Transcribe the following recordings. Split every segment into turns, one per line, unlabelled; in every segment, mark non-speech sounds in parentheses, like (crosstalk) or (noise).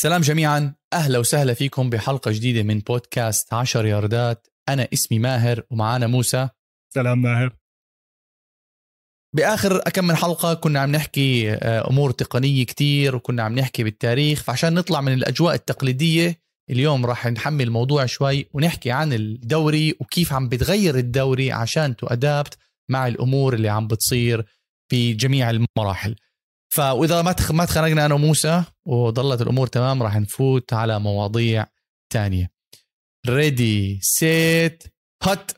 سلام جميعا. أهلا وسهلا فيكم بحلقة جديدة من بودكاست 10 ياردات. أنا اسمي ماهر ومعانا موسى.
سلام ماهر.
بآخر أكم من حلقة كنا عم نحكي آه، أمور تقنية كتير وكنا عم نحكي بالتاريخ. فعشان نطلع من الأجواء التقليدية اليوم راح نحمل الموضوع شوي ونحكي عن الدوري وكيف عم بتغير الدوري عشان تؤدابت مع الأمور اللي عم بتصير في جميع المراحل. فإذا ما ما تخانقنا أنا وموسى وضلت الأمور تمام راح نفوت على مواضيع تانية. ready set hut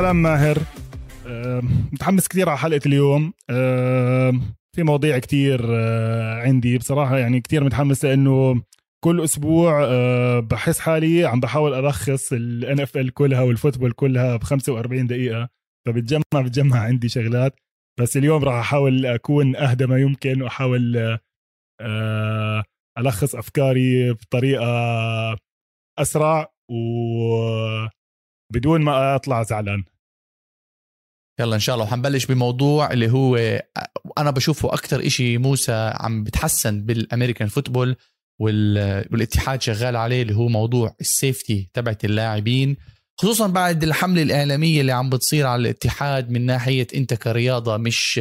سلام ماهر. متحمس كثير على حلقة اليوم. في مواضيع كثير آه، عندي. بصراحة يعني كثير متحمس لأنه كل أسبوع آه، بحس حالي عم بحاول ألخص الان اف ال كلها والفوتبول كلها ب 45 دقيقة. فبتجمع بتجمع عندي شغلات. بس اليوم راح أحاول أكون أهدى ما يمكن وأحاول آه، ألخص أفكاري بطريقة أسرع وبدون ما أطلع زعلان.
يلا إن شاء الله. وحنبلش بموضوع اللي هو أنا بشوفه أكثر إشي موسى عم بتحسن بالأمريكان فوتبول والاتحاد شغال عليه اللي هو موضوع السيفتي تبعت اللاعبين. خصوصا بعد الحملة الإعلامية اللي عم بتصير على الاتحاد من ناحية أنت كرياضة مش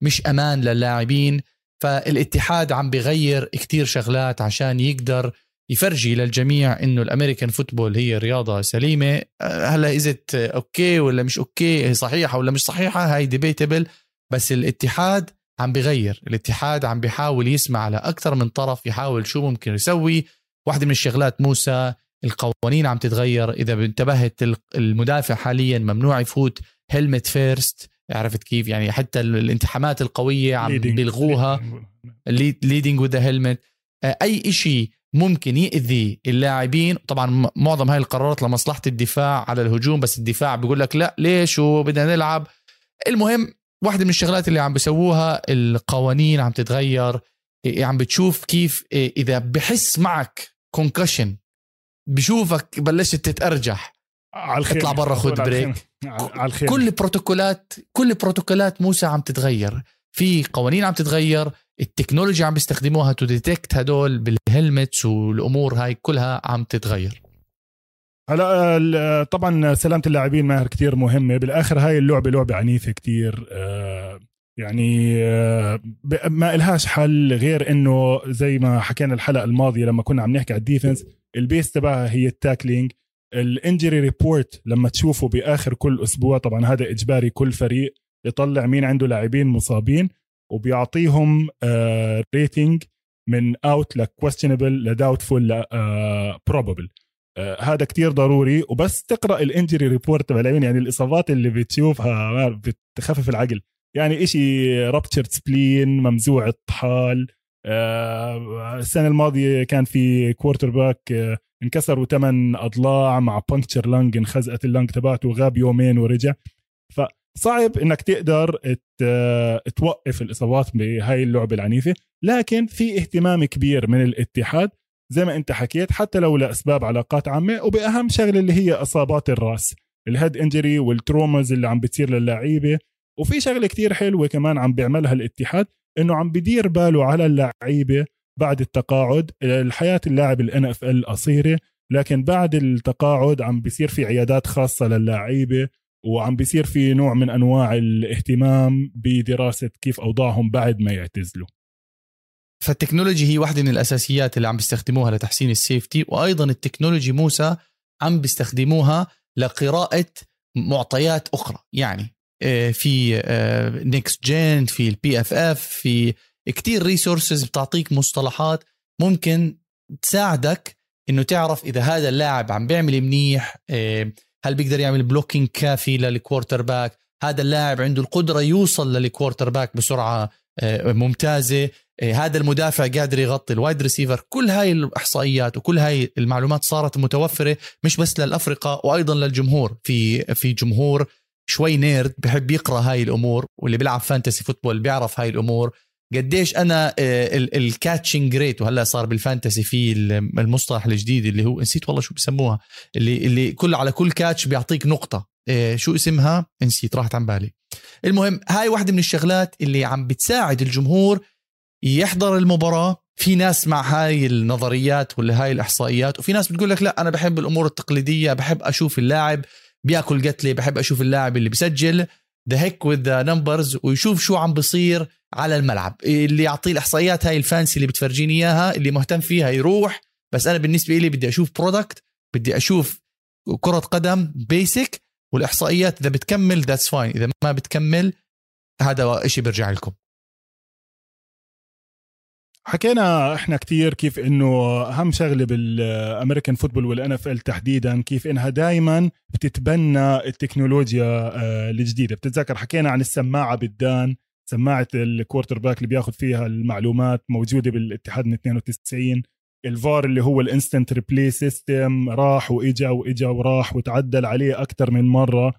مش أمان للاعبين. فالاتحاد عم بغير كتير شغلات عشان يقدر يفرجي للجميع إنه ال American football هي رياضة سليمة. أه، هلا إذا okay ولا مش okay هي صحيحة ولا مش صحيحة هاي debatable بس الاتحاد عم بغير. الاتحاد عم بيحاول يسمع على أكثر من طرف يحاول شو ممكن يسوي. واحدة من الشغلات موسى القوانين عم تتغير. إذا انتبهت المدافع حاليا ممنوع يفوت helmet first عرفت كيف؟ يعني حتى الالتحامات القوية عم بيلغوها. leading with helmet أي شيء ممكن يأذي اللاعبين. طبعا معظم هاي القرارات لمصلحة الدفاع على الهجوم بس الدفاع بيقول لك لا ليش وبدنا نلعب؟ المهم واحدة من الشغلات اللي عم بيسووها القوانين عم تتغير. عم بتشوف كيف إذا بحس معك concussion بشوفك بلشت تتأرجح على الخير. اطلع برا خد break. (laughs) على الخير. كل بروتوكولات كل بروتوكولات موسى عم تتغير. في قوانين عم تتغير التكنولوجيا عم بيستخدموها to detect هدول بال helmets والأمور هاي كلها عم تتغير.
هلا طبعا سلامة اللاعبين ماهر كتير مهمة. بالآخر هاي اللعبة لعبة عنيفة كتير. آه، يعني آه، ما إلهاش حل غير إنه زي ما حكينا الحلقة الماضية لما كنا عم نحكي على ال defense ال base تبعها هي ال tackling. ال injury report لما تشوفه بآخر كل أسبوع طبعا هذا إجباري كل فريق يطلع مين عنده لاعبين مصابين. وبيعطيهم rating آه، من out ل questionable ل doubtful ل probable هذا كتير ضروري. وبس تقرأ ال injury report تبع يعني الإصابات اللي بتشوفها بتخفف العقل. يعني إشي ruptured spleen ممزوع الطحال آه، السنة الماضية كان في quarterback انكسروا ثمان أضلاع مع punctured lung انخزقت ال lung تبعته وغاب يومين ورجع. صعب إنك تقدر توقف الإصابات بهاي اللعبة العنيفة لكن في اهتمام كبير من الاتحاد زي ما أنت حكيت حتى لو لأسباب علاقات عامة وبأهم شغلة اللي هي إصابات الرأس ال head injury وال traumas اللي عم بتصير للعيبة وفي شغلة كتير حلوة كمان عم بيعملها الاتحاد إنه عم بدير باله على اللعيبة بعد التقاعد الحياة اللاعب ال NFL قصيرة لكن بعد التقاعد عم بيصير في عيادات خاصة للعيبة وعم بيصير في نوع من أنواع الاهتمام بدراسة كيف أوضاعهم بعد ما يعتزلوا.
فال technology هي واحدة من الأساسيات اللي عم بيستخدموها لتحسين ال safety وأيضا التكنولوجي موسى عم بيستخدموها لقراءة معطيات أخرى. يعني آه، في next آه، gen في ال PFF في كتير resources بتعطيك مصطلحات ممكن تساعدك إنه تعرف إذا هذا اللاعب عم بيعمل منيح آه، هل بيقدر يعمل blocking كافي لل quarterback هذا اللاعب عنده القدرة يوصل لل quarterback بسرعة آه، ممتازة. آه، هذا المدافع قادر يغطي ال wide receiver كل هاي الإحصائيات وكل هاي المعلومات صارت متوفرة مش بس للأفرقة وأيضا للجمهور. في في جمهور شوي nerd بحب يقرأ هاي الأمور واللي بيلعب fantasy football بيعرف هاي الأمور. قديش أنا ال catching rate وهلا صار بال fantasy في المصطلح الجديد اللي هو نسيت والله شو بسموها اللي اللي كل على كل catch بيعطيك نقطة. آه، شو اسمها؟ نسيت راحت عن بالي. المهم هاي واحدة من الشغلات اللي عم بتساعد الجمهور يحضر المباراة. في ناس مع هاي النظريات ولا هاي الإحصائيات وفي ناس بتقول لك لا أنا بحب الأمور التقليدية بحب أشوف اللاعب بياكل قتلة بحب أشوف اللاعب اللي بسجل the heck with the numbers ويشوف شو عم بصير على الملعب. اللي يعطيه الإحصائيات هاي ال fancy اللي بتفرجيني إياها اللي مهتم فيها يروح. بس أنا بالنسبة لي بدي أشوف product بدي أشوف كرة قدم basic والإحصائيات إذا بتكمل that's fine إذا ما بتكمل هذا شيء بيرجع لكم.
حكينا إحنا كتير كيف إنه أهم شغلة بال American football وال NFL تحديدا كيف إنها دائما بتتبنى التكنولوجيا آه، الجديدة. بتتذكر حكينا عن السماعة بالدان سماعة ال quarterback اللي بياخذ فيها المعلومات موجودة بالاتحاد من 92 الفار اللي هو ال instant replay system راح وإجا وإجا وراح وتعدل عليه أكثر من مرة.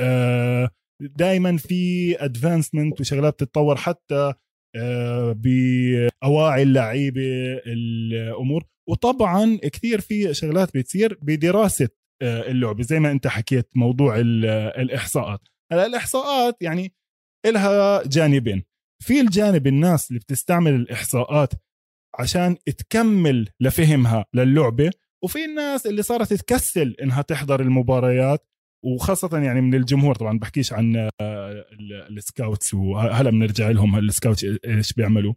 آه، دائما في advancement وشغلات بتتطور حتى بأواعي اللعيبة الأمور. وطبعا كثير في شغلات بتصير بدراسة آه، اللعبة زي ما أنت حكيت موضوع الإحصاءات. هلأ الإحصاءات يعني لها جانبين. في الجانب الناس اللي بتستعمل الإحصاءات عشان تكمل لفهمها للعبة وفي الناس اللي صارت تكسل إنها تحضر المباريات وخاصة يعني من الجمهور طبعا بحكيش عن آه، ال scouts وهلا بنرجع لهم ال scouts إيش بيعملوا.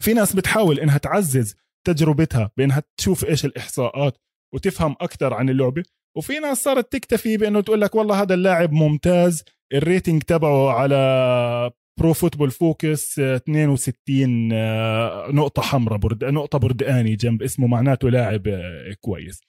في ناس بتحاول إنها تعزز تجربتها بإنها تشوف إيش الإحصاءات وتفهم أكثر عن اللعبة. وفي ناس صارت تكتفي بإنه تقول لك والله هذا اللاعب ممتاز ال rating تبعه على Pro Football Focus 62 نقطة حمراء برد نقطة بردقاني جنب اسمه معناته لاعب آه، كويس.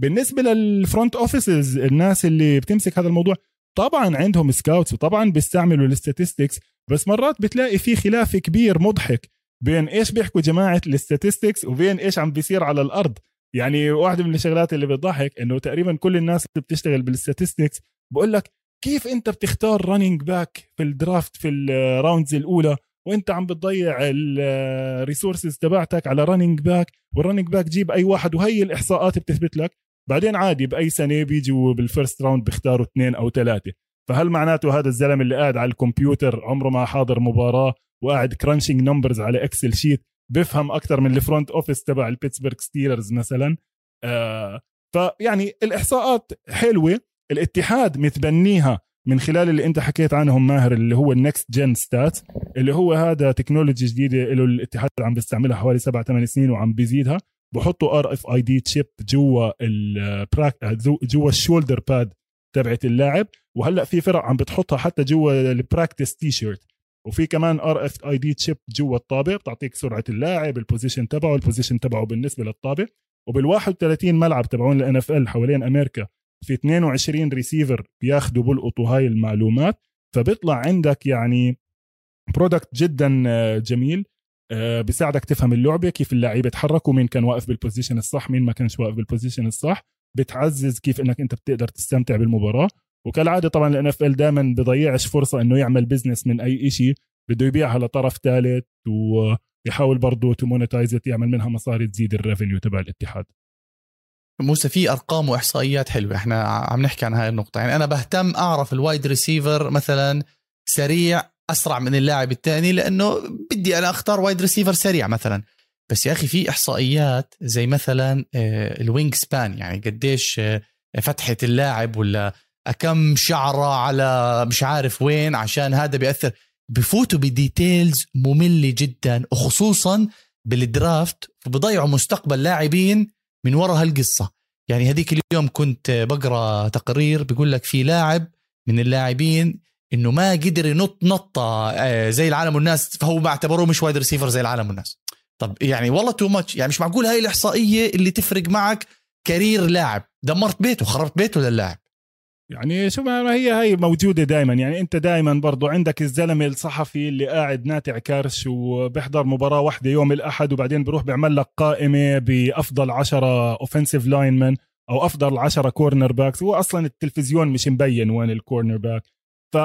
بالنسبة لل front offices الناس اللي بتمسك هذا الموضوع طبعا عندهم scouts وطبعا بيستعملوا ال statistics بس مرات بتلاقي في خلاف كبير مضحك بين إيش بيحكوا جماعة ال statistics وبين إيش عم بيصير على الأرض. يعني واحدة من الشغلات اللي بتضحك إنه تقريبا كل الناس اللي بتشتغل بال statistics بقول لك كيف أنت بتختار running back في ال draft في ال rounds الأولى وأنت عم بتضيع ال resources تبعتك على running back وال running back جيب أي واحد وهي الإحصاءات بتثبت لك. بعدين عادي بأي سنه بيجوا بال first round بيختاروا اثنين أو ثلاثة. فهل معناته هذا الزلمة اللي قاعد على الكمبيوتر عمره ما حاضر مباراة وقاعد crunching numbers على Excel sheet بفهم أكثر من ال front office تبع ال Pittsburgh Steelers مثلا؟ آه فيعني الإحصاءات حلوة الاتحاد متبنيها من خلال اللي أنت حكيت عنهم ماهر اللي هو ال Next Gen Stat اللي هو هذا تكنولوجي جديدة له الاتحاد عم بيستعملها حوالي سبع ثمان سنين وعم بيزيدها. بحطوا RFID chip جوا جوا ال shoulder pad تبعت اللاعب. وهلأ في فرق عم بتحطها حتى جوا ال practice T-shirt وفي كمان RFID chip جوا الطابة بتعطيك سرعة اللاعب ال position تبعه ال position تبعه بالنسبة للطابة. وبال 31 ملعب تبعون ال NFL حوالين أمريكا في 22 ريسيفر بياخذوا بلقطوا هاي المعلومات. فبيطلع عندك يعني product جدا آه، جميل. بيساعدك تفهم اللعبة كيف اللعيبة تحركوا مين كان واقف بال position الصح مين ما كانش واقف بال position الصح. بتعزز كيف إنك أنت بتقدر تستمتع بالمباراة. وكالعادة طبعا ال NFL دائما بضيعش فرصة إنه يعمل business من أي شيء بده يبيعها لطرف ثالث ويحاول برضه to monetize it يعمل منها مصاري تزيد ال revenue تبع الاتحاد.
موسى في أرقام وإحصائيات حلوة. إحنا عم نحكي عن هاي النقطة. يعني أنا بهتم أعرف ال wide receiver مثلا سريع أسرع من اللاعب الثاني لأنه بدي أنا أختار wide receiver سريع مثلا. بس يا أخي في إحصائيات زي مثلا ال wingspan يعني قديش آه، فتحة اللاعب ولا كم شعرة على مش عارف وين عشان هذا بيأثر. بفوتوا ب details مملة جدا وخصوصا بال draft فبضيعوا مستقبل لاعبين من وراء هالقصة. يعني هذيك اليوم كنت بقرأ تقرير بيقول لك في لاعب من اللاعبين إنه ما قدر ينط نطة آه، زي العالم والناس فهو ما اعتبروه مش wide receiver زي العالم والناس. طب يعني والله too much يعني مش معقول هاي الإحصائية اللي تفرق معك career لاعب؟ دمرت بيته خربت بيته للاعب.
يعني شو ما هي هي موجودة دائما يعني أنت دائما برضو عندك الزلمة الصحفي اللي قاعد ناتع كرش وبيحضر مباراة واحدة يوم الأحد وبعدين بروح بيعمل لك قائمة بأفضل عشرة offensive lineman أو أفضل 10 cornerbacks هو أصلا التلفزيون مش مبين وين ال cornerback ف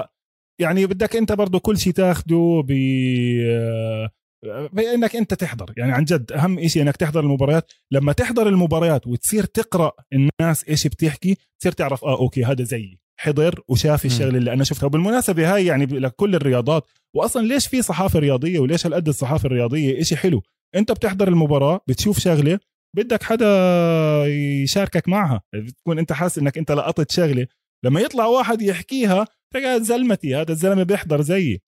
يعني بدك انت برضه كل شيء تاخده ب بانك انت تحضر. يعني عن جد اهم شيء انك تحضر المباريات. لما تحضر المباريات وتصير تقرأ الناس إيش بتحكي تصير تعرف آه okay هذا زيي. حضر وشاف الشغلة اللي أنا شفتها. وبالمناسبة هاي يعني لكل الرياضات. واصلا ليش في صحافة رياضية وليش هالقد الصحافة الرياضية إشي حلو؟ أنت بتحضر المباراة بتشوف شغلة بدك حدا يشاركك معها. بتكون أنت حاسس إنك أنت لقطت شغلة. لما يطلع واحد يحكيها تقعد زلمتي هذا الزلمة بيحضر زيي.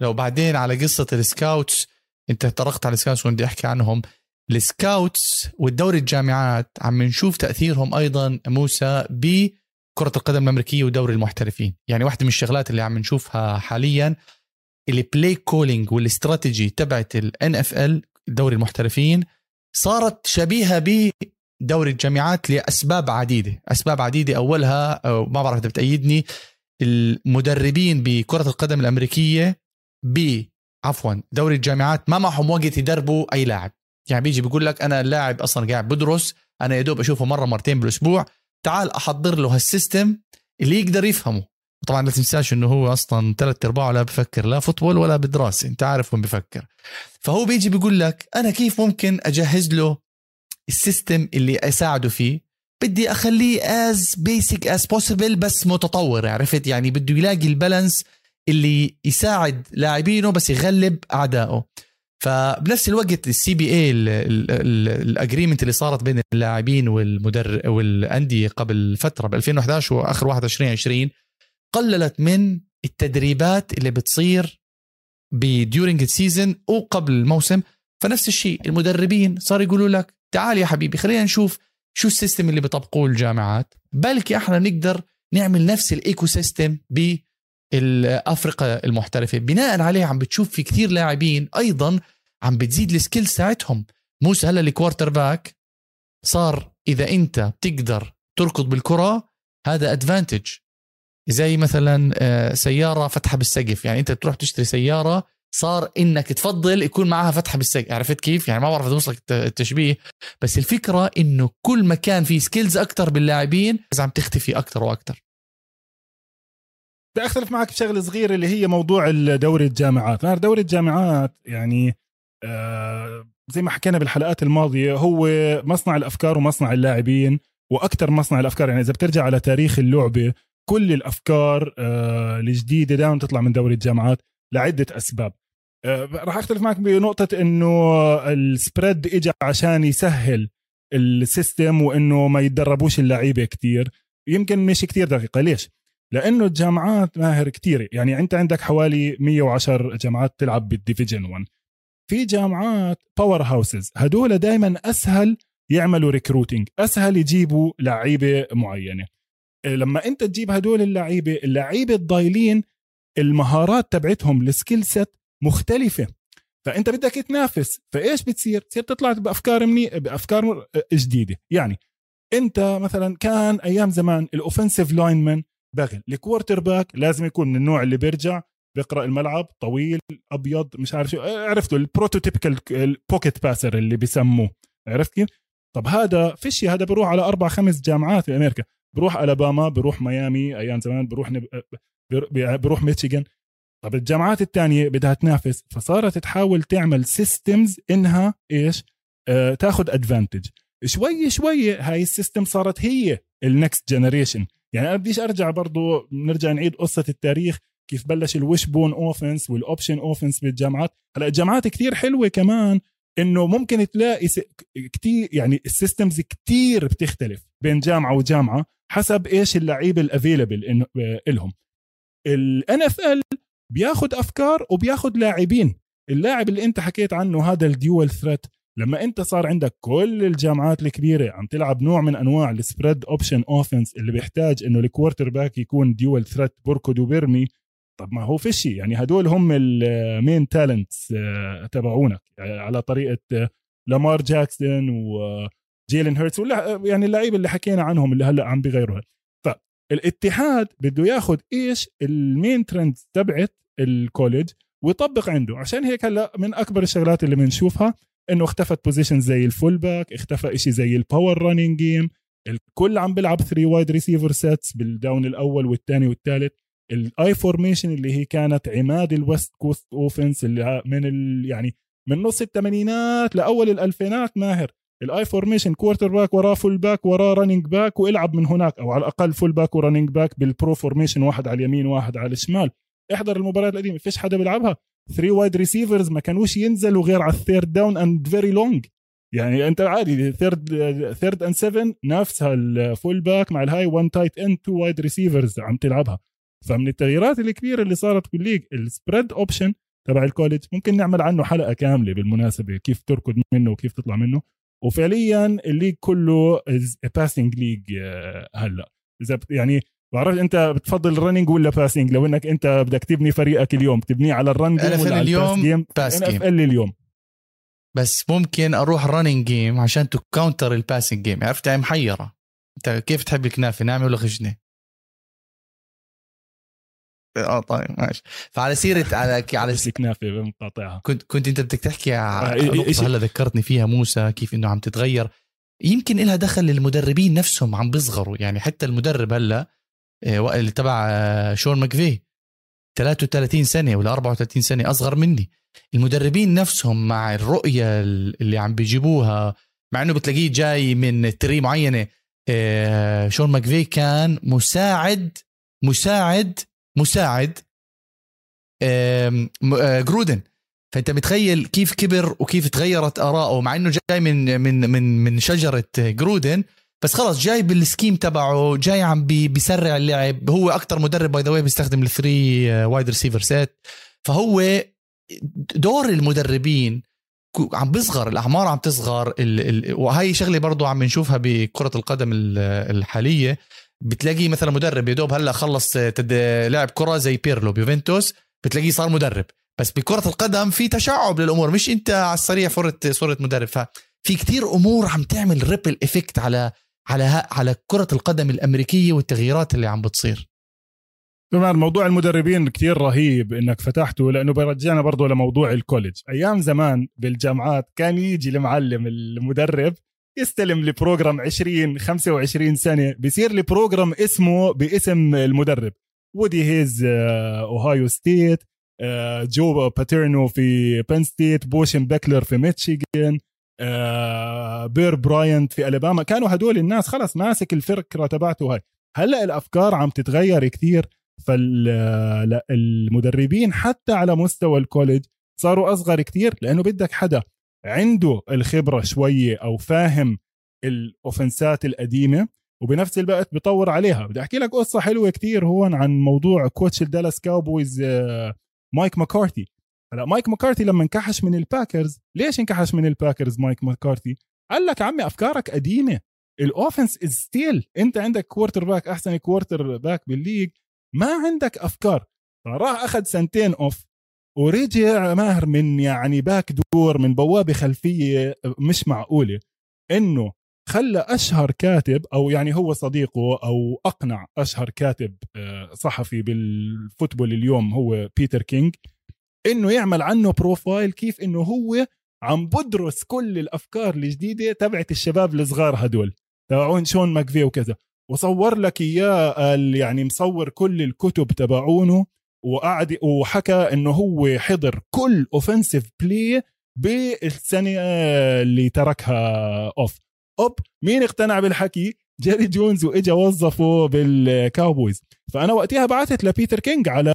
لو بعدين على قصة ال scouts أنت طرقت على ال scouts وبدي أحكي عنهم. ال scouts والدوري الجامعات عم نشوف تأثيرهم أيضا موسى بكرة القدم الأمريكية ودوري المحترفين. يعني واحدة من الشغلات اللي عم نشوفها حاليا ال play calling والاستراتيجي تبعت ال NFL دوري المحترفين صارت شبيهة بدوري الجامعات لأسباب عديدة. أسباب عديدة. أولها ما بعرف إذا بتأيدني المدربين بكرة القدم الأمريكية ب عفوا دوري الجامعات ما معهم وقت يدربوا أي لاعب. يعني بيجي بيقول لك أنا اللاعب أصلا قاعد بدرس أنا يا دوب أشوفه مرة مرتين بالأسبوع تعال أحضر له هال system اللي يقدر يفهمه. طبعا لا تنساش إنه هو أصلا ثلاث أرباعه لا بفكر لا football ولا بدراسة. أنت عارف وين بفكر. فهو بيجي بيقول لك أنا كيف ممكن أجهز له ال system اللي أساعده فيه. بدي أخليه as basic as possible بس متطور عرفت؟ يعني بده يلاقي ال balance اللي يساعد لاعبينه بس يغلب أعدائه. فبنفس الوقت ال CBA ال agreement اللي صارت بين اللاعبين والمدرب والأندية قبل فترة ب 2011 وآخر 21 20 قللت من التدريبات اللي بتصير ب during ال season وقبل الموسم. فنفس الشيء المدربين صار يقولوا لك تعال يا حبيبي خلينا نشوف شو ال system اللي بيطبقوه الجامعات. بلكي إحنا نقدر نعمل نفس ال eco system بالأفرقة المحترفة. بناء عليه عم بتشوف في كثير لاعبين أيضا عم بتزيد ال skill تاعتهم موسى هلا ال quarterback صار إذا أنت بتقدر تركض بالكرة هذا advantage زي مثلا آه، سيارة فتحة بالسقف. يعني أنت بتروح تشتري سيارة صار إنك تفضل يكون معها فتحة بالسقف عرفت كيف؟ يعني ما بعرف إذا وصلك التشبيه بس الفكرة إنه كل ما كان في سكيلز أكثر باللاعبين بس عم تختفي أكثر وأكثر
بدي اختلف معك بشغلة صغيرة اللي هي موضوع دوري الجامعات. دوري الجامعات يعني آه زي ما حكينا بالحلقات الماضية هو مصنع الأفكار ومصنع اللاعبين وأكثر مصنع الأفكار. يعني إذا بترجع على تاريخ اللعبة كل الأفكار آه الجديدة دائما تطلع من دوري الجامعات لعدة أسباب. راح أختلف معك بنقطة إنه ال spread اجى عشان يسهل ال system وإنه ما يتدربوش اللعيبة كتير. يمكن مش كتير دقيقة. ليش؟ لأنه الجامعات ماهر كتير. يعني أنت عندك حوالي 110 جامعات تلعب بال division 1 في جامعات power houses هدول دائما أسهل يعملوا recruiting أسهل يجيبوا لعيبة معينة. إيه، لما أنت تجيب هدول اللعيبة اللعيبة الضايلين المهارات تبعتهم ال skill set مختلفة. فأنت بدك تنافس فإيش بتصير؟ تصير تطلع بأفكار مني بأفكار جديدة. يعني أنت مثلا كان أيام زمان ال offensive lineman بغل. ال quarterback لازم يكون من النوع اللي بيرجع بيقرأ الملعب طويل أبيض مش عارف شو. عرفتوا ال prototypical ال pocket passer اللي بيسموه. عرفت كيف؟ طب هذا فيش هذا بروح على أربع خمس جامعات في أمريكا. بروح ألاباما بروح ميامي أيام زمان بروح نب... بروح ميشيغان. طب الجامعات الثانية بدها تنافس فصارت تحاول تعمل systems إنها إيش؟ آه تاخذ advantage شوي شوي هاي ال system صارت هي ال next generation يعني أنا بديش أرجع برضو نرجع نعيد قصة التاريخ كيف بلش ال wishbone offense وال option offense بالجامعات. هلا الجامعات كثير حلوة كمان إنه ممكن تلاقي كثير يعني ال systems كثير بتختلف بين جامعة وجامعة حسب إيش اللعيبه ال available انه لهم ال NFL بياخذ أفكار وبياخذ لاعبين. اللاعب اللي أنت حكيت عنه هذا ال dual threat لما أنت صار عندك كل الجامعات الكبيرة عم تلعب نوع من أنواع ال spread option offense اللي بيحتاج إنه ال quarterback يكون dual threat بركض وبرمي طب ما هو فيشي يعني هدول هم ال main talents آه، تبعونك. يعني على طريقة آه، لامار جاكسون وجيلن هيرتس يعني اللعيبة اللي حكينا عنهم اللي هلأ عم بيغيروها. فالاتحاد بده ياخذ إيش ال main trend تبعت ال college ويطبق عنده. عشان هيك هلا من أكبر الشغلات اللي بنشوفها إنه اختفت position زي ال fullback اختفى إشي زي ال power running game الكل عم بيلعب 3 wide receiver sets بال down الأول والثاني والثالث. ال I formation اللي هي كانت عماد ال West Coast offense اللي من ال يعني من نص الثمانينات لأول الألفينات ماهر. ال I formation quarterback وراه fullback وراه running back وإلعب من هناك أو على الأقل fullback و running back بال pro formation واحد على اليمين واحد على الشمال. إحضر المباريات القديمة فيش حدا بيلعبها. 3 wide receivers ما كانوش ينزلوا غير على ال third down and very long يعني أنت عادي third third and 7 نفسها ال fullback مع الهاي 1 tight end 2 wide receivers عم تلعبها. فمن التغييرات الكبيرة اللي صارت بال league ال spread option تبع ال college ممكن نعمل عنه حلقة كاملة بالمناسبة كيف تركض منه وكيف تطلع منه. وفعليا ال league كله is passing league هلا. إذا يعني بعرف أنت بتفضل running ولا passing لو إنك أنت بدك تبني فريقك اليوم تبنيه على ال
run game ولا على اليوم game
pass game اليوم.
بس ممكن أروح running game عشان to counter ال passing game عرفت؟ يعني محيرة. أنت كيف تحب الكنافة؟ ناعمه ولا خشنه آه طيب ماشي. فعلى سيرة على على
كنافه مقاطعها
كنت كنت أنت بدك تحكي آه، نقطة هلا ذكرتني فيها موسى كيف إنه عم تتغير. يمكن لها دخل للمدربين نفسهم عم بيصغروا. يعني حتى المدرب هلا آه، اللي تبع آه، شون ماكفي 33 سنة ولا 34 سنة أصغر مني. المدربين نفسهم مع الرؤية اللي عم بيجيبوها مع إنه بتلاقيه جاي من tree معينة شون ماكفي كان مساعد مساعد مساعد جرودن. فأنت متخيل كيف كبر وكيف تغيرت اراءه مع إنه جاي من من من من شجرة جرودن. بس خلص جاي بال scheme تبعه جاي عم بي بيسرع اللعب. هو أكثر مدرب by the way بيستخدم ال three wide receiver set فهو دور المدربين عم بيصغر الأعمار عم تصغر ال ال وهي شغلة برضو عم نشوفها بكرة القدم الحالية. بتلاقي مثلا مدرب يا دوب هلأ خلص لعب كرة زي بيرلو بيوفنتوس بتلاقيه صار مدرب. بس بكرة القدم في تشعب للأمور مش أنت على السريع صرت صرت مدرب. ففي كتير أمور عم تعمل ripple effect على على على كرة القدم الأمريكية والتغييرات اللي عم بتصير.
طبعا موضوع المدربين كتير رهيب إنك فتحته لأنه برجعنا برضه لموضوع ال college أيام زمان بالجامعات كان يجي المعلم المدرب يستلم ال program 20 25 سنه بصير ال program اسمه باسم المدرب. وودي هيز أوهايو ستيت جو باترنو في بن ستيت بوشن بيكلر في ميتشيغن بير براينت في ألاباما. كانوا هدول الناس خلص ماسك الفكرة تبعته هاي. هلأ الأفكار عم تتغير كثير فالمدربين حتى على مستوى ال college صاروا أصغر كثير لأنه بدك حدا عنده الخبرة شوية أو فاهم ال offenseات القديمة وبنفس الوقت بيطور عليها. بدي أحكي لك قصة حلوة كتير هون عن موضوع coach الدالاس كاوبويز مايك ماكارتي. هلأ مايك ماكارتي لما انكحش من الباكرز ليش انكحش من الباكرز مايك ماكارتي؟ قال لك عمي أفكارك قديمة. ال offense is still أنت عندك quarterback أحسن quarterback بال league. ما عندك أفكار. فراح أخذ سنتين off ورجع ماهر من يعني back door من بوابه خلفية مش معقولة إنه خلى أشهر كاتب أو يعني هو صديقه أو أقنع أشهر كاتب آه، صحفي بال football اليوم هو بيتر كينج إنه يعمل عنه profile كيف إنه هو عم بدرس كل الأفكار الجديدة تبعت الشباب الصغار هدول. تبعون شون ماكفاي وكذا. وصور لك إياه يعني مصور كل الكتب تبعونه. وقعد وحكى إنه هو حضر كل offensive play بالسنه اللي تركها off أوب مين اقتنع بالحكي؟ جيري جونز وإجا وظفه بالكاوبويز فأنا وقتها بعثت لبيتر كينج على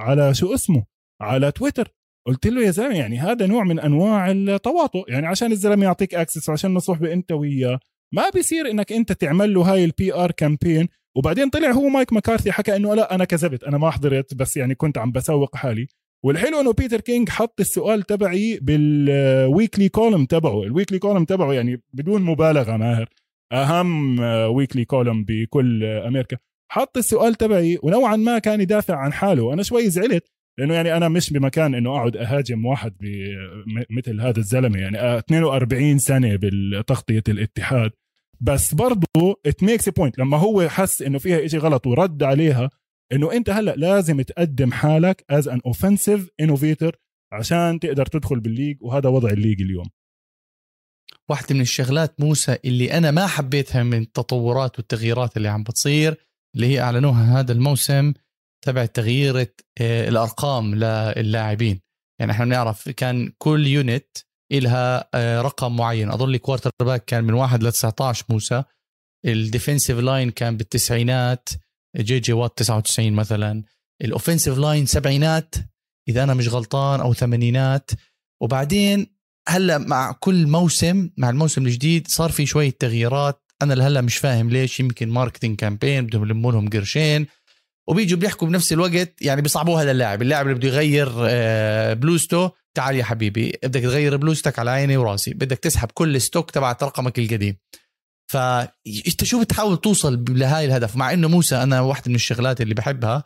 على شو اسمه؟ على تويتر. قلت له يا زلمة يعني هذا نوع من أنواع التواطؤ. يعني عشان الزلمة يعطيك access وعشان نصحبه انت وياه. ما بيصير إنك أنت تعمل له هاي ال PR campaign وبعدين طلع هو مايك مكارثي حكى إنه لا أنا كذبت أنا ما حضرت بس يعني كنت عم بسوق حالي. والحلو إنه بيتر كينج حط السؤال تبعي بال weekly column تبعه. ال weekly column تبعه يعني بدون مبالغة ماهر. أهم weekly column بكل أمريكا. حط السؤال تبعي ونوعا ما كان يدافع عن حاله. وأنا شوي زعلت لأنه يعني أنا مش بمكان إنه أقعد أهاجم واحد مثل هذا الزلمة. يعني 42 سنة بالتغطية الاتحاد. بس برضه it makes point لما هو حس إنه فيها إشي غلط ورد عليها إنه أنت هلأ لازم تقدم حالك as an offensive innovator عشان تقدر تدخل بال league وهذا وضع ال league اليوم.
واحدة من الشغلات موسى اللي أنا ما حبيتها من التطورات والتغييرات اللي عم بتصير اللي هي أعلنوها هذا الموسم تبع تغيير آه، الأرقام للاعبين يعني إحنا بنعرف كان كل unit إلها آه، رقم معين. أظن ال quarterback كان من 1 ل 19 موسى. ال defensive line كان بالتسعينات. جي جاي وات 99 مثلا. ال offensive line سبعينات. إذا أنا مش غلطان أو ثمانينات. وبعدين هلأ مع كل موسم مع الموسم الجديد صار في شوية تغييرات. أنا لهلأ مش فاهم ليش. يمكن marketing campaign بدهم يلموا لهم قرشين. وبيجوا بيحكوا بنفس الوقت يعني بيصعبوها للاعب. اللاعب اللي بده يغير آه، بلوزته. تعال يا حبيبي بدك تغير بلوزتك على عيني وراسي بدك تسحب كل stock تبعت رقمك القديم. فانت شو بتحاول توصل لهاي الهدف؟ مع إنه موسى أنا واحدة من الشغلات اللي بحبها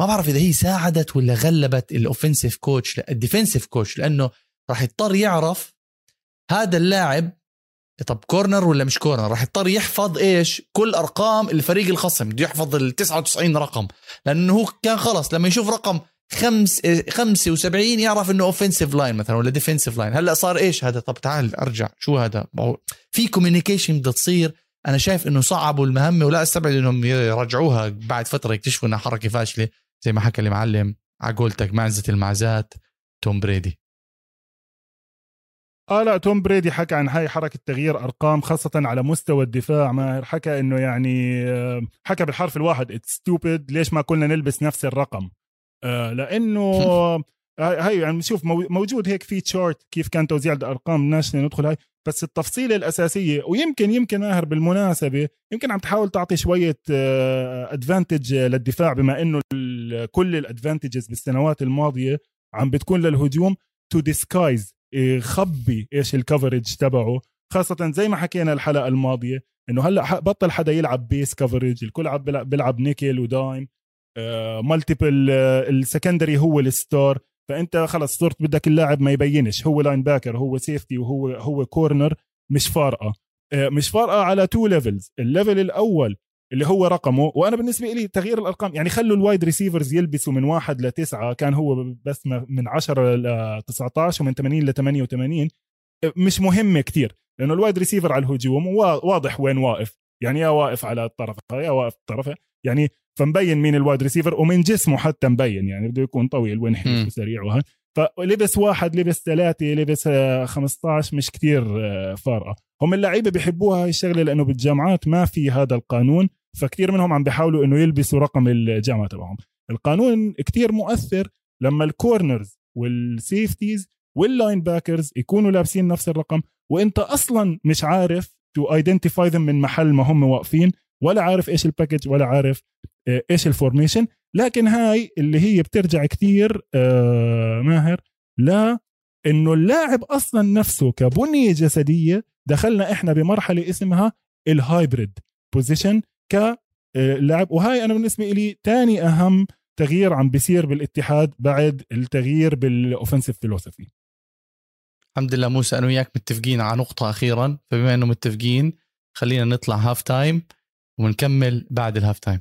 ما بعرف إذا هي ساعدت ولا غلبت ال offensive coach ال defensive coach لأنه راح يضطر يعرف هذا اللاعب طب corner ولا مش corner راح يضطر يحفظ إيش؟ كل أرقام الفريق الخصم بده يحفظ ال 99 رقم. لأنه هو كان خلص لما يشوف رقم خمس 75 يعرف إنه offensive line مثلا ولا defensive line هلأ صار إيش هذا؟ طب تعال أرجع. شو هذا؟ في communication بدها تصير. أنا شايف إنه صعبوا المهمة ولا أستبعد إنهم يرجعوها بعد فترة يكتشفوا إنها حركة فاشلة. زي ما حكى المعلم على قولتك معزة المعزات. توم برايدي.
آه لا توم برايدي حكى عن هاي حركة تغيير أرقام خاصة على مستوى الدفاع. ماهر حكى إنه يعني آه، حكى بالحرف الواحد it's stupid ليش ما كنا نلبس نفس الرقم؟ لأنه (laughs) هاي يعني شوف موجود هيك في chart كيف كان توزيع الأرقام ناشنا ندخل هاي بس التفصيلة الأساسية ويمكن يمكن ماهر بالمناسبة يمكن عم تحاول تعطي شوية advantage آه، للدفاع بما إنه كل ال advantages بالسنوات الماضية عم بتكون للهجوم to disguise يخبي إيش ال coverage تبعه خاصة زي ما حكينا الحلقة الماضية إنه هلأ بطل حدا يلعب base coverage الكل عم بيلعب nickel و dime. multiple ال secondary هو ال star. فأنت خلص صرت بدك اللاعب ما يبينش. هو linebacker هو safety وهو هو corner مش فارقة. آه، مش فارقة على two levels ال level الأول اللي هو رقمه وأنا بالنسبة لي تغيير الأرقام يعني خلوا ال wide receivers يلبسوا من واحد لتسعة كان هو بس من 10 ل 19 ومن 80 ل 88 مش مهمه كتير لأنه ال wide receiver على الهجوم واضح وين واقف. يعني يا واقف على الطرف يا واقف الطرف يعني فمبين مين ال wide receiver ومن جسمه حتى مبين يعني بده يكون طويل ونحيف وسريع وهي فلبس واحد لبس ثلاثة لبس 15 مش كتير آه، فارقة. هم اللعيبة بيحبوها هاي الشغلة لأنه بالجامعات ما في هذا القانون فكتير منهم عم بيحاولوا إنه يلبسوا رقم الجامعة تبعهم. القانون كتير مؤثر لما ال corners وال safeties وال linebackers يكونوا لابسين نفس الرقم وإنت أصلا مش عارف to identify من محل ما هم واقفين ولا عارف إيش ال package ولا عارف آه، إيش ال formation لكن هاي اللي هي بترجع كتير آه ماهر لا إنه اللاعب أصلا نفسه كبنية جسدية دخلنا إحنا بمرحلة اسمها ال hybrid position كلاعب وهاي أنا بالنسبة لي ثاني أهم تغيير عم بيصير بالاتحاد بعد التغيير بال offensive philosophy
الحمد لله موسى أنا وياك متفقين على نقطة أخيرا. فبما إنه متفقين خلينا نطلع halftime ونكمل بعد ال halftime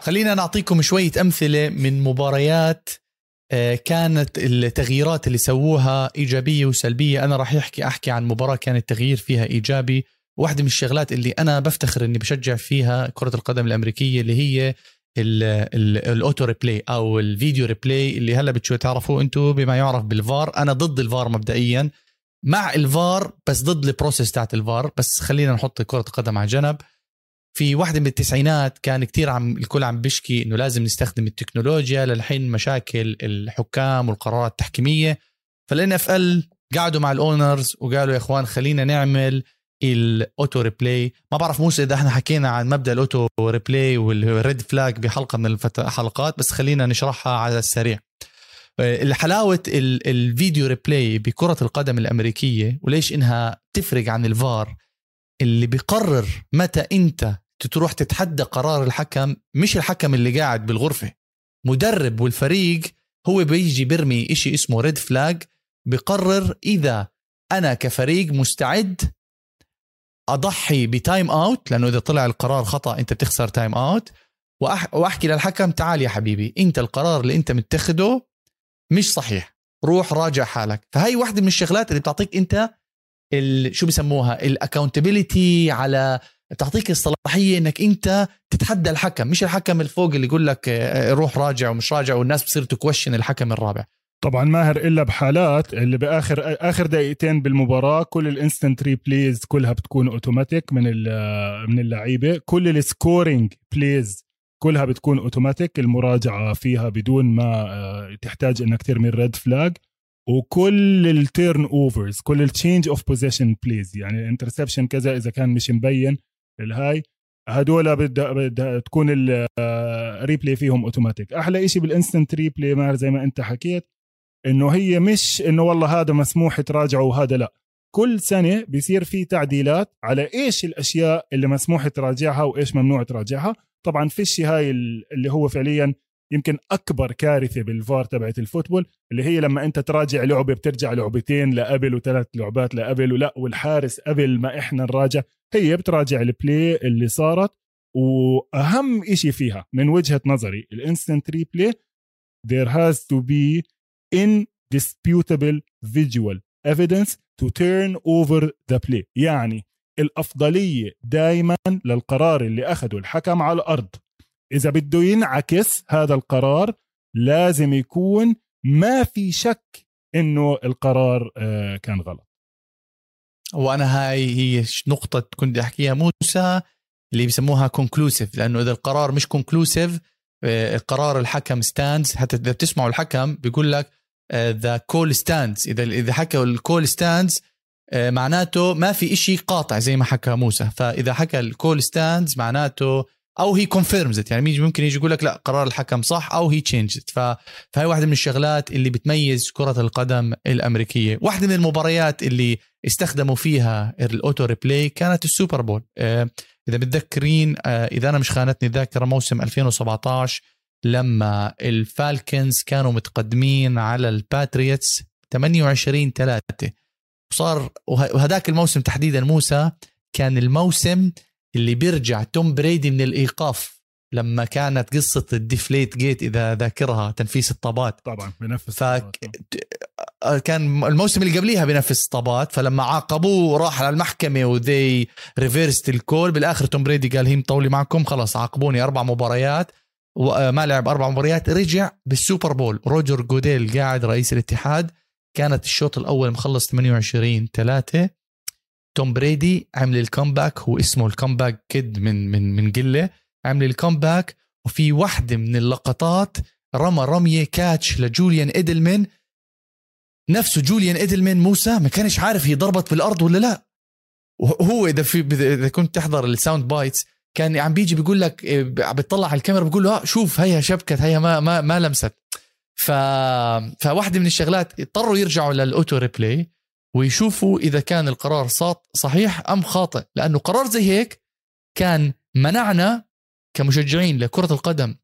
خلينا نعطيكم شوية أمثلة من مباريات آه، كانت التغييرات اللي سووها إيجابية وسلبية. أنا راح أحكي أحكي عن مباراة كان التغيير فيها إيجابي. واحدة من الشغلات اللي أنا بفتخر أني بشجع فيها كرة القدم الأمريكية اللي هي ال auto replay أو ال video replay اللي هلا بتشو تعرفوا أنتم بما يعرف بالفار. أنا ضد الفار مبدئيا. مع الفار بس ضد ال process تاعت الفار. بس خلينا نحط كرة القدم على جنب. في واحدة من التسعينات كان كتير عم الكل عم بيشكي إنه لازم نستخدم التكنولوجيا للحين مشاكل الحكام والقرارات التحكيمية. فال NFL قعدوا مع ال owners وقالوا يا إخوان خلينا نعمل ال auto replay ما بعرف موسى إذا إحنا حكينا عن مبدأ ال auto replay وال red flag بحلقة من الحلقات بس خلينا نشرحها على السريع. الحلاوة ال video replay بكرة القدم الأمريكية وليش إنها تفرق عن الفار؟ اللي بيقرر متى أنت تروح تتحدى قرار الحكم مش الحكم اللي قاعد بالغرفة. مدرب والفريق هو بيجي بيرمي إشي اسمه red flag بقرر إذا أنا كفريق مستعد أضحي ب time out لأنه إذا طلع القرار خطأ أنت بتخسر time out. وأح وأحكي للحكم تعال يا حبيبي أنت القرار اللي أنت متخذه مش صحيح. روح راجع حالك. فهي واحدة من الشغلات اللي بتعطيك أنت. شو بسموها ال accountability على تعطيك الصلاحية إنك أنت تتحدى الحكم. مش الحكم الفوق اللي يقول لك آه، روح راجع ومش راجع والناس بتصير ت question الحكم الرابع.
طبعا ماهر إلا بحالات اللي باخر آخر دقيقتين بالمباراة كل ال instant replays كلها بتكون اوتوماتيك من من اللعيبة. كل ال scoring plays كلها بتكون اوتوماتيك المراجعة فيها بدون ما آه، تحتاج إنك ترمي ال red flag وكل ال turnovers كل ال change of possession plays يعني ال interception كذا إذا كان مش مبين الهاي. هدول بدها بدها تكون ال replay آه، فيهم اوتوماتيك أحلى شيء بال instant replay ماهر زي ما أنت حكيت إنه هي مش إنه والله هذا مسموح تراجعه وهذا لا. كل سنة بيصير في تعديلات على إيش الأشياء اللي مسموح تراجعها وإيش ممنوع تراجعها. طبعا فيش هاي اللي هو فعليا يمكن أكبر كارثة بالفار تبعت ال football اللي هي لما أنت تراجع لعبة بترجع لعبتين لقبل وثلاث لعبات لقبل ولا والحارس قبل ما إحنا نراجع. هي بتراجع ال play اللي صارت وأهم إشي فيها من وجهة نظري ال instant replay there has to be indisputable visual evidence to turn over the play. يعني الأفضلية دائما للقرار اللي أخده الحكم على الأرض. إذا بده ينعكس هذا القرار لازم يكون ما في شك إنه القرار آه، كان غلط.
وأنا هاي هي نقطة كنت أحكيها موسى اللي بيسموها conclusive لأنه إذا القرار مش conclusive آه، قرار الحكم stands حتى إذا بتسمعوا الحكم بيقول لك the call stands إذا إذا حكى ال call stands معناته ما في إشي قاطع زي ما حكى موسى. فإذا حكى ال call stands معناته أو هي confirms يعني ممكن يجي يقول لك لا قرار الحكم صح أو هي changed فهي واحدة من الشغلات اللي بتميز كرة القدم الأمريكية. واحدة من المباريات اللي استخدموا فيها ال auto replay كانت ال Super Bowl. آه، إذا متذكرين آه، إذا أنا مش خانتني الذاكرة موسم 2017 لما ال Falcons كانوا متقدمين على ال Patriots 28 3 وصار وهذاك الموسم تحديدا موسى كان الموسم اللي بيرجع توم بريدي من الإيقاف لما كانت قصة ال Deflategate إذا ذاكرها تنفيس الطابات.
طبعا بنفس
فك... كان الموسم اللي قبليها بنفس الطابات فلما عاقبوه راح على المحكمة و they reversed ال call بالآخر توم بريدي قال هي مطولي معكم خلاص عاقبوني أربع مباريات. وما لعب أربع مباريات رجع بال Super Bowl. روجر جوديل قاعد رئيس الاتحاد. كانت الشوط الأول مخلص 28 3 توم بريدي عمل ال comeback هو اسمه ال comeback kid من من من قلة. عمل ال comeback وفي واحدة من اللقطات رمى رمية catch لجوليان إيدلمان. نفسه جوليان إيدلمان موسى ما كانش عارف هي ضربت بالأرض ولا لا. وهو إذا في إذا كنت تحضر ال sound bites كان عم بيجي بيقول لك عم بيطلع على الكاميرا بيقول له آه، شوف هيها شبكت هيها ما ما ما لمست. ف فواحدة من الشغلات اضطروا يرجعوا لل auto replay ويشوفوا إذا كان القرار صحيح أم خاطئ. لأنه قرار زي هيك كان منعنا كمشجعين لكرة القدم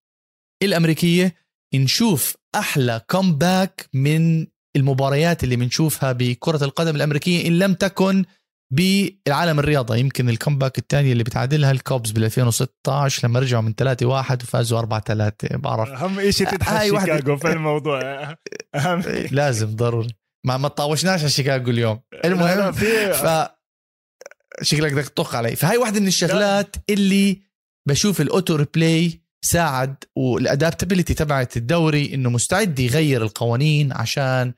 الأمريكية نشوف أحلى comeback من المباريات اللي بنشوفها بكرة القدم الأمريكية إن لم تكن بالعالم الرياضة. يمكن ال comeback الثانية اللي بتعادلها ال Cubs بال 2016 لما رجعوا من 3 1 وفازوا 4 3 بعرف.
أهم شيء تضحك شيكاغو في الموضوع. أهم (laughs)
لازم ضروري. ما ما تطاوشناش على شيكاغو اليوم. المهم ف شكلك بدك تطخ علي. فهي واحدة من الشغلات اللي بشوف ال auto replay ساعد وال adaptability تبعت الدوري إنه مستعد يغير القوانين عشان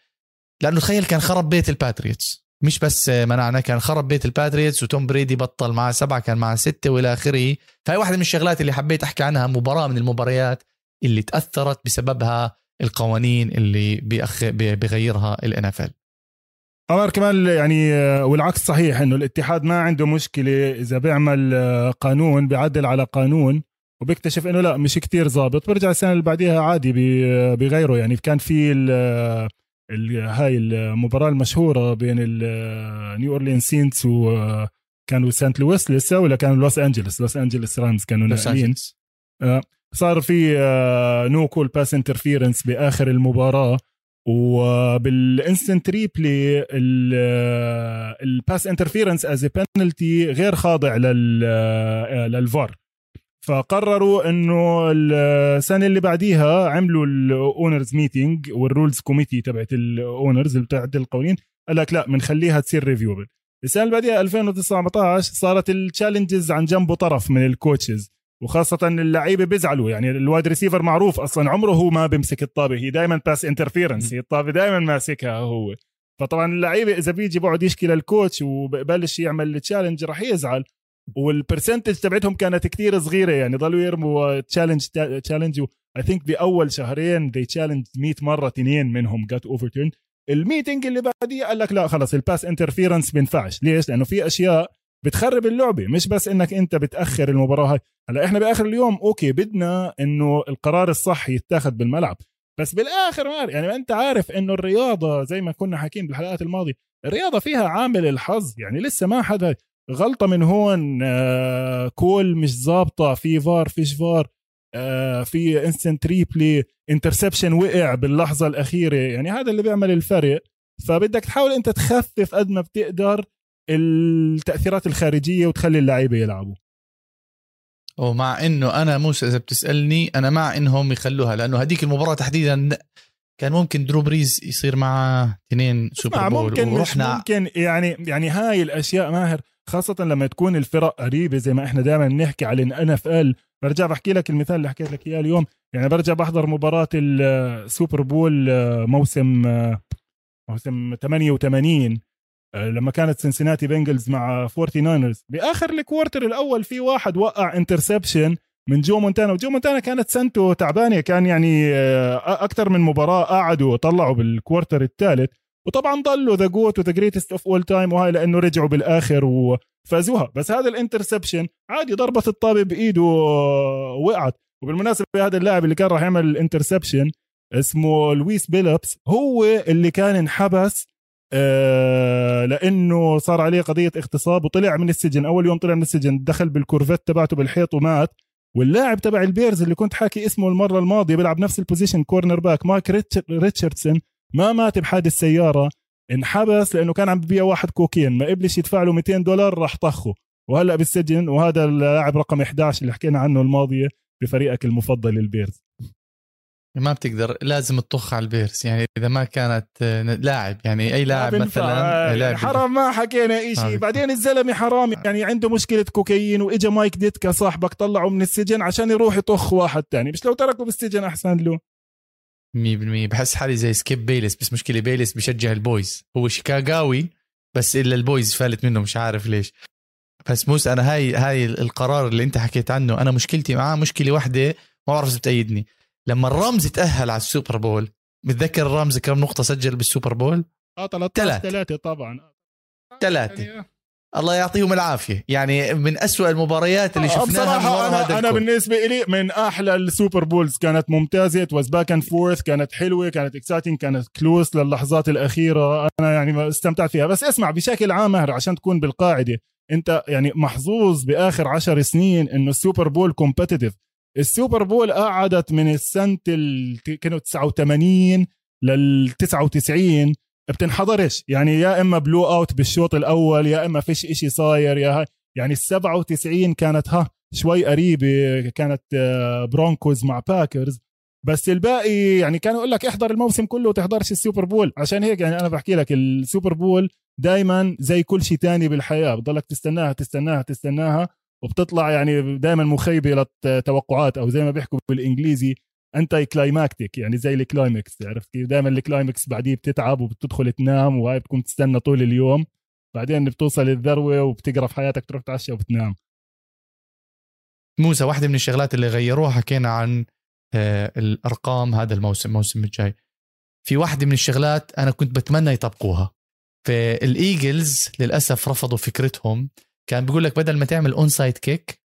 لأنه تخيل كان خرب بيت ال Patriots مش بس منعنا كان خرب بيت ال Patriots وتوم بريدي بطل مع سبعة كان مع ستة والى آخره. فهي واحدة من الشغلات اللي حبيت أحكي عنها مباراة من المباريات اللي تأثرت بسببها القوانين اللي بيأخ... بيغيرها ال
NFL كمان يعني والعكس صحيح إنه الاتحاد ما عنده مشكلة إذا بيعمل قانون بيعدل على قانون وبيكتشف إنه لا مش كتير ظابط برجع السنة اللي بعديها عادي بغيره يعني كان في هاي المباراة المشهورة بين ال New Orleans Saints وكانوا سانت لويس لسه ولا كانوا لوس أنجلس؟ لوس أنجلس Rams كانوا ناقلين آه، صار في no call pass interference بآخر المباراة وبال instant replay ال pass interference as penalty غير خاضع آه، للفار. فقرروا إنه السنة اللي بعديها عملوا ال owners meeting وال rules committee تبعت ال owners اللي بتعدل القوانين. قال لك لا بنخليها تصير reviewable السنة اللي بعديها 2019 صارت ال challenges عن جنب وطرف من ال coaches وخاصة اللعيبة بيزعلوا يعني ال wide receiver معروف أصلا عمره هو ما بيمسك الطابة هي دائما pass interference هي الطابة دائما ماسكها هو. فطبعا اللعيبة إذا بيجي بقعد يشكي لل coach وببلش يعمل ال challenge رح يزعل. وال percentage تبعتهم كانت كتير صغيرة يعني ضلوا يرموا challenge challenge I think بأول شهرين they challenge 100 مرة اثنين منهم got overturned ال meeting اللي بعديه قال لك لا خلص ال pass interference بينفعش. ليش؟ لأنه في أشياء بتخرب اللعبة مش بس إنك أنت بتأخر المباراة هاي. هلا إحنا بآخر اليوم okay بدنا إنه القرار الصح يتاخذ بالملعب. بس بالآخر يعني أنت عارف إنه الرياضة زي ما كنا حاكين بالحلقات الماضية الرياضة فيها عامل الحظ يعني لسه ما حدا غلطة من هون آه call مش ظابطة في فار فيش فار آه في instant replay interception وقع باللحظة الأخيرة. يعني هذا اللي بيعمل الفرق. فبدك تحاول أنت تخفف قد ما بتقدر التأثيرات الخارجية وتخلي اللعيبة يلعبوا.
ومع إنه أنا موسى إذا بتسألني أنا مع انهم يخلوها لأنه هذيك المباراة تحديدا كان ممكن درو بريز يصير معه اثنين Super Bowl
ممكن ورحنا ممكن يعني يعني هاي الأشياء ماهر خاصة لما تكون الفرق قريبة زي ما إحنا دائما نحكي على NFL. برجع بحكي لك المثال اللي حكيت لك إياه اليوم. يعني برجع بحضر مباراة ال Super Bowl موسم موسم 88 لما كانت Cincinnati Bengals مع 49 بآخر ال quarter الأول في واحد وقع interception من جو مونتانا وجو مونتانا كانت سنته تعبانة كان يعني أكثر من مباراة قعدوا وطلعوا بال quarter الثالث. وطبعا ضلوا the GOAT و the greatest of all time وهاي لأنه رجعوا بالآخر وفازوها. بس هذا ال interception عادي ضربت الطابة بإيده وقعت وبالمناسبة هذا اللاعب اللي كان راح يعمل ال interception اسمه لويس بيلابس هو اللي كان انحبس آه لأنه صار عليه قضية اغتصاب وطلع من السجن. أول يوم طلع من السجن دخل بال Corvette تبعته بالحيط ومات. واللاعب تبع ال Bears اللي كنت حاكي اسمه المرة الماضية بيلعب نفس ال position cornerback مايك ريتشاردسون. ما مات بحادث سيارة انحبس لأنه كان عم ببيع واحد كوكايين ما قبلش يدفع له 200 دولار راح طخه. وهلأ بالسجن وهذا اللاعب رقم 11 اللي حكينا عنه الماضية بفريقك المفضل البيرز
ما بتقدر لازم تطخ على ال Bears يعني إذا ما كانت لاعب يعني أي لاعب مثلا
لاعب. حرام ما حكينا شيء آه. بعدين الزلمة حرام يعني عنده مشكلة كوكايين وإجا مايك ديتكا صاحبك طلعه من السجن عشان يروح يطخ واحد تاني. مش لو تركه بالسجن أحسن له.
100% بحس حالي زي سكيب بيلس بس مشكلة بيلس بشجع البويز. هو شيكاغاوي بس إلا البويز فالت منه مش عارف ليش. بس موس أنا هاي هاي القرار اللي أنت حكيت عنه أنا مشكلتي معاه مشكلة واحدة ما بعرف إذا بتأيدني. لما ال Rams تأهل على ال Super Bowl بتذكر ال Rams كم نقطة سجل بال Super
Bowl؟ آه 13 3 طبعا.
ثلاثة الله يعطيهم العافية. يعني من أسوأ المباريات اللي شفناها
بصراحة أنا, هذا أنا بالنسبة لي من أحلى ال Super Bowls كانت ممتازة was back and forth كانت حلوة كانت exciting كانت close للحظات الأخيرة. أنا يعني استمتعت فيها. بس اسمع بشكل عام مهر عشان تكون بالقاعدة أنت يعني محظوظ بآخر عشر سنين إنه ال Super Bowl competitive ال Super Bowl قعدت من السنة كانوا 89 لل 99 بتنحضرش يعني يا إما blowout بالشوط الأول يا إما فيش إشي صاير يا هاي. يعني ال 97 كانت ها شوي قريبة كانت Broncos آه، مع Packers بس الباقي يعني كانوا يقول لك احضر الموسم كله وتحضرش ال Super Bowl. عشان هيك يعني أنا بحكي لك ال Super Bowl دائما زي كل شيء تاني بالحياة. بضلك تستناها تستناها تستناها وبتطلع يعني دائما مخيبة للتوقعات أو زي ما بيحكوا بالإنجليزي anticlimactic يعني زي ال climax عرفت كيف؟ دائما ال climax بعديه بتتعب وبتدخل تنام وهاي بتكون تستنى طول اليوم. بعدين بتوصل الذروة وبتقرف حياتك تروح تعشى وبتنام.
موسى واحدة من الشغلات اللي غيروها حكينا عن آه، الأرقام هذا الموسم الموسم الجاي. في واحدة من الشغلات أنا كنت بتمنى يطبقوها. فال Eagles للأسف رفضوا فكرتهم. كان بيقول لك بدل ما تعمل onside kick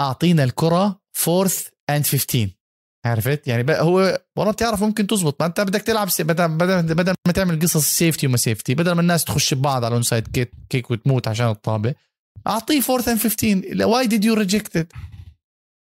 أعطينا الكرة fourth and 15 عرفت؟ يعني هو والله بتعرف ممكن تزبط. ما انت بدك تلعب بدل بدل بدل ما تعمل قصص safety وما safety بدل ما الناس تخش ببعض على ال on side kick, kick وتموت عشان الطابة. أعطيه fourth and 15 why did you reject
it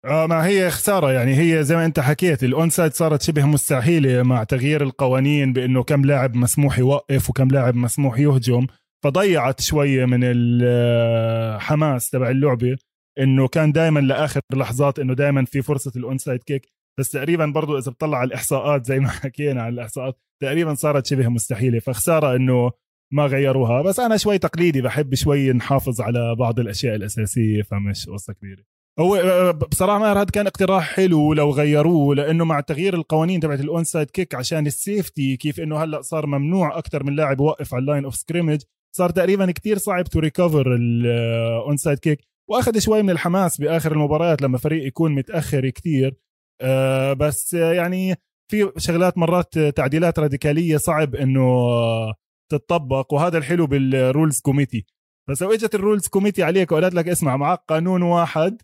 آه ما هي خسارة. يعني هي زي ما انت حكيت ال onside صارت شبه مستحيلة مع تغيير القوانين بأنه كم لاعب مسموح يوقف وكم لاعب مسموح يهجم. فضيعت شوية من الحماس تبع اللعبة إنه كان دائما لآخر لحظات إنه دائما في فرصة ال onside kick بس تقريبا برضو إذا بتطلع على الإحصاءات زي ما (laughs) حكينا على الإحصاءات تقريبا صارت شبه مستحيلة. فخسارة إنه ما غيروها. بس أنا شوي تقليدي بحب شوي نحافظ على بعض الأشياء الأساسية فمش قصة كبيرة. هو آه، بصراحة ماهر هذا كان اقتراح حلو لو غيروه لأنه مع تغيير القوانين تبعت ال onside kick عشان ال safety كيف إنه هلأ صار ممنوع أكثر من لاعب يوقف على ال line of scrimmage صار تقريبا كتير صعب to recover ال onside kick وأخذ شوي من الحماس بآخر المباريات لما فريق يكون متأخر كتير. آه، بس يعني في شغلات مرات تعديلات راديكالية صعب إنه تطبق وهذا الحلو بال rules committee. بس لو إجت ال rules committee عليك وقالت لك اسمع معك قانون واحد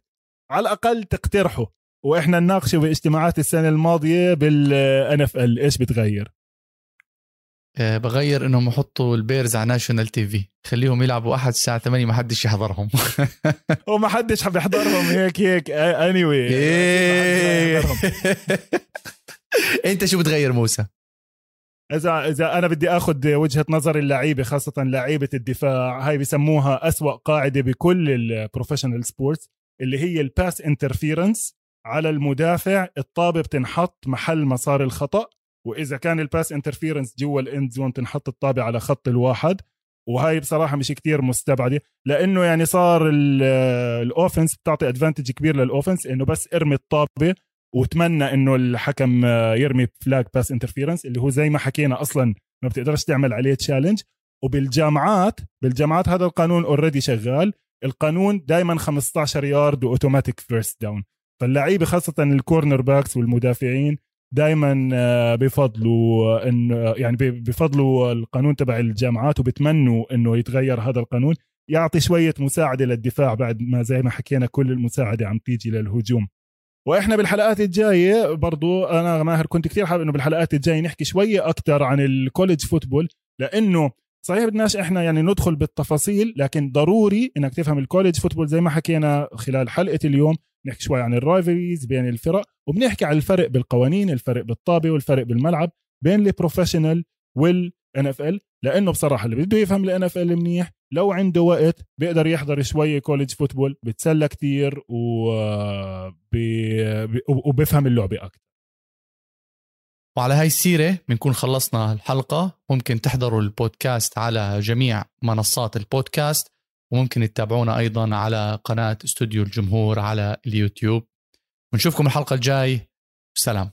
على الأقل تقترحه وإحنا نناقشه بإجتماعات السنة الماضية بال NFL إيش بتغير؟
آه، بغير إنهم يحطوا ال Bears على national TV. خليهم يلعبوا أحد الساعة 8 ما حدش يحضرهم. (laughs)
وما حدش حب يحضرهم. هيك هيك. any anyway.
إيه. (laughs) أنت شو بتغير موسى؟
إذا إذا أنا بدي آخذ وجهة نظر اللعيبة خاصة لعيبة الدفاع. هاي بسموها أسوأ قاعدة بكل ال professional sports اللي هي ال pass interference على المدافع. الطابة بتنحط محل مسار الخطأ. وإذا كان ال pass interference جوا ال end zone تنحط الطابه على خط الواحد. وهاي بصراحة مش كتير مستبعدة لأنه يعني صار ال offense بتعطي advantage كبير لل offense إنه بس إرمي الطابة وتمنى إنه الحكم يرمي flag pass interference اللي هو زي ما حكينا أصلا ما بتقدرش تعمل عليه challenge وبالجامعات بالجامعات هذا القانون already شغال. القانون دائما 15 yard و automatic first down فاللعيبة خاصة ال cornerbacks والمدافعين دائما آه، بفضلوا انه يعني بفضلوا القانون تبع الجامعات وبتمنوا إنه يتغير هذا القانون. يعطي شوية مساعدة للدفاع بعد ما زي ما حكينا كل المساعدة عم تيجي للهجوم. وإحنا بالحلقات الجاية برضو أنا ماهر كنت كثير حابب إنه بالحلقات الجاية نحكي شوية أكثر عن ال college football لأنه صحيح بدناش إحنا يعني ندخل بالتفاصيل لكن ضروري إنك تفهم ال college football زي ما حكينا خلال حلقة اليوم نحكي شوي عن ال rivalries بين الفرق وبنحكي عن الفرق بالقوانين الفرق بالطابة والفرق بالملعب بين ال professional وال NFL لأنه بصراحة اللي بده يفهم ال NFL منيح لو عنده وقت بيقدر يحضر شوي college football بتسلى كتير و... وبفهم اللعبة أكثر
وعلى هاي السيرة بنكون خلصنا الحلقة. ممكن تحضروا البودكاست على جميع منصات البودكاست وممكن تتابعونا أيضا على قناة استوديو الجمهور على اليوتيوب. ونشوفكم الحلقة الجاي. سلام.